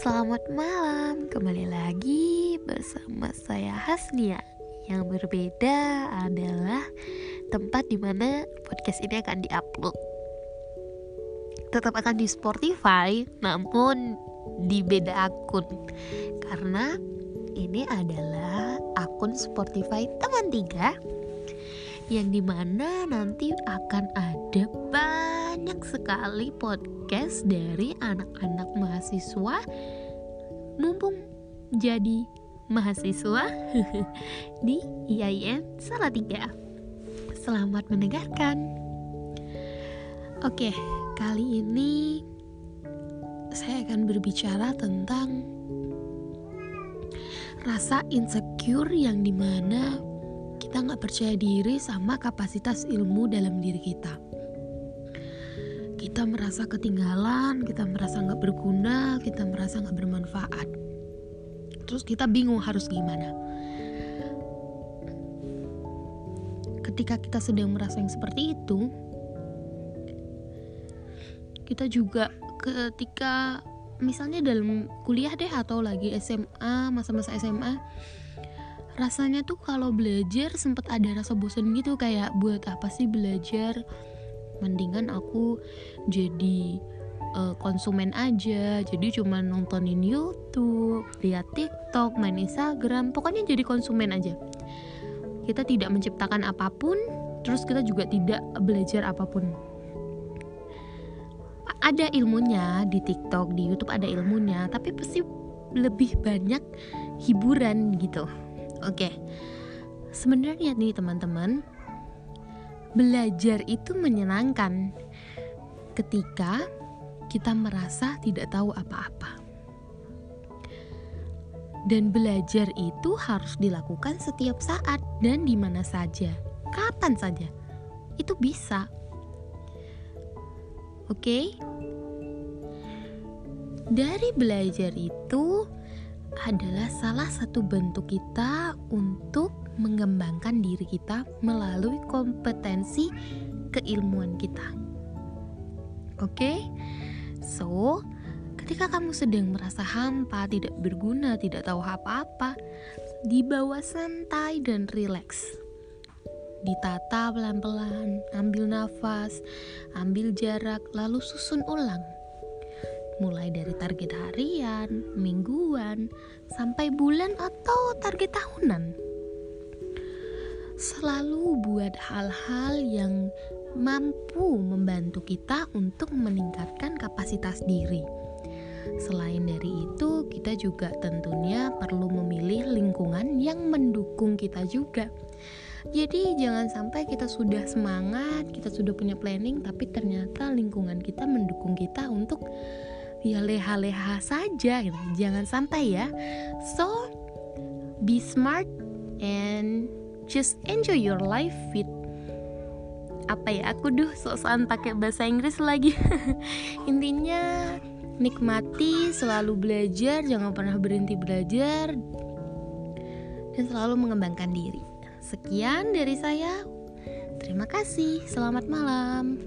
Selamat malam, kembali lagi bersama saya Hasnia. Yang berbeda adalah tempat di mana podcast ini akan diupload. Tetap akan di Spotify, namun di beda akun. Karena ini adalah akun Spotify teman tiga yang di mana nanti akan ada banyak sekali podcast dari anak-anak mahasiswa mumpung jadi mahasiswa di IAIN Salatiga. Selamat mendengarkan. Oke, kali ini saya akan berbicara tentang rasa insecure yang di mana kita nggak percaya diri sama kapasitas ilmu dalam diri kita. Kita merasa ketinggalan, kita merasa nggak berguna, kita merasa nggak bermanfaat. Terus kita bingung harus gimana. Ketika kita sedang merasa yang seperti itu, kita juga ketika misalnya dalam kuliah deh atau lagi SMA, masa-masa SMA, rasanya tuh kalau belajar sempet ada rasa bosan gitu kayak buat apa sih belajar mendingan aku jadi uh, konsumen aja. Jadi cuma nontonin YouTube lihat TikTok main Instagram pokoknya jadi konsumen aja. Kita tidak menciptakan apa pun terus kita juga tidak belajar apa pun. Ada ilmunya di TikTok di YouTube ada ilmunya tapi pasti lebih banyak hiburan gitu. Oke, sebenarnya nih teman-teman, belajar itu menyenangkan ketika kita merasa tidak tahu apa-apa. Dan belajar itu harus dilakukan setiap saat dan di mana saja, kapan saja. Itu bisa. Oke? Okay? Dari belajar itu adalah salah satu bentuk kita untuk mengembangkan diri kita melalui kompetensi keilmuan kita. Oke, okay? so ketika kamu sedang merasa hampa, tidak berguna, tidak tahu apa-apa, dibawa santai dan rileks. Ditata pelan-pelan, ambil nafas, ambil jarak, lalu susun ulang mulai dari target harian, mingguan, sampai bulan atau target tahunan. Selalu buat hal-hal yang mampu membantu kita untuk meningkatkan kapasitas diri. Selain dari itu, kita juga tentunya perlu memilih lingkungan yang mendukung kita juga. Jadi jangan sampai kita sudah semangat, kita sudah punya planning tapi ternyata lingkungan kita mendukung kita untuk ya leha-leha saja gitu. Jangan sampai ya. So be smart and just enjoy your life with apa ya aku duh sosokan pakai bahasa Inggris lagi. Intinya nikmati selalu belajar jangan pernah berhenti belajar dan selalu mengembangkan diri. Sekian dari saya. Terima kasih. Selamat malam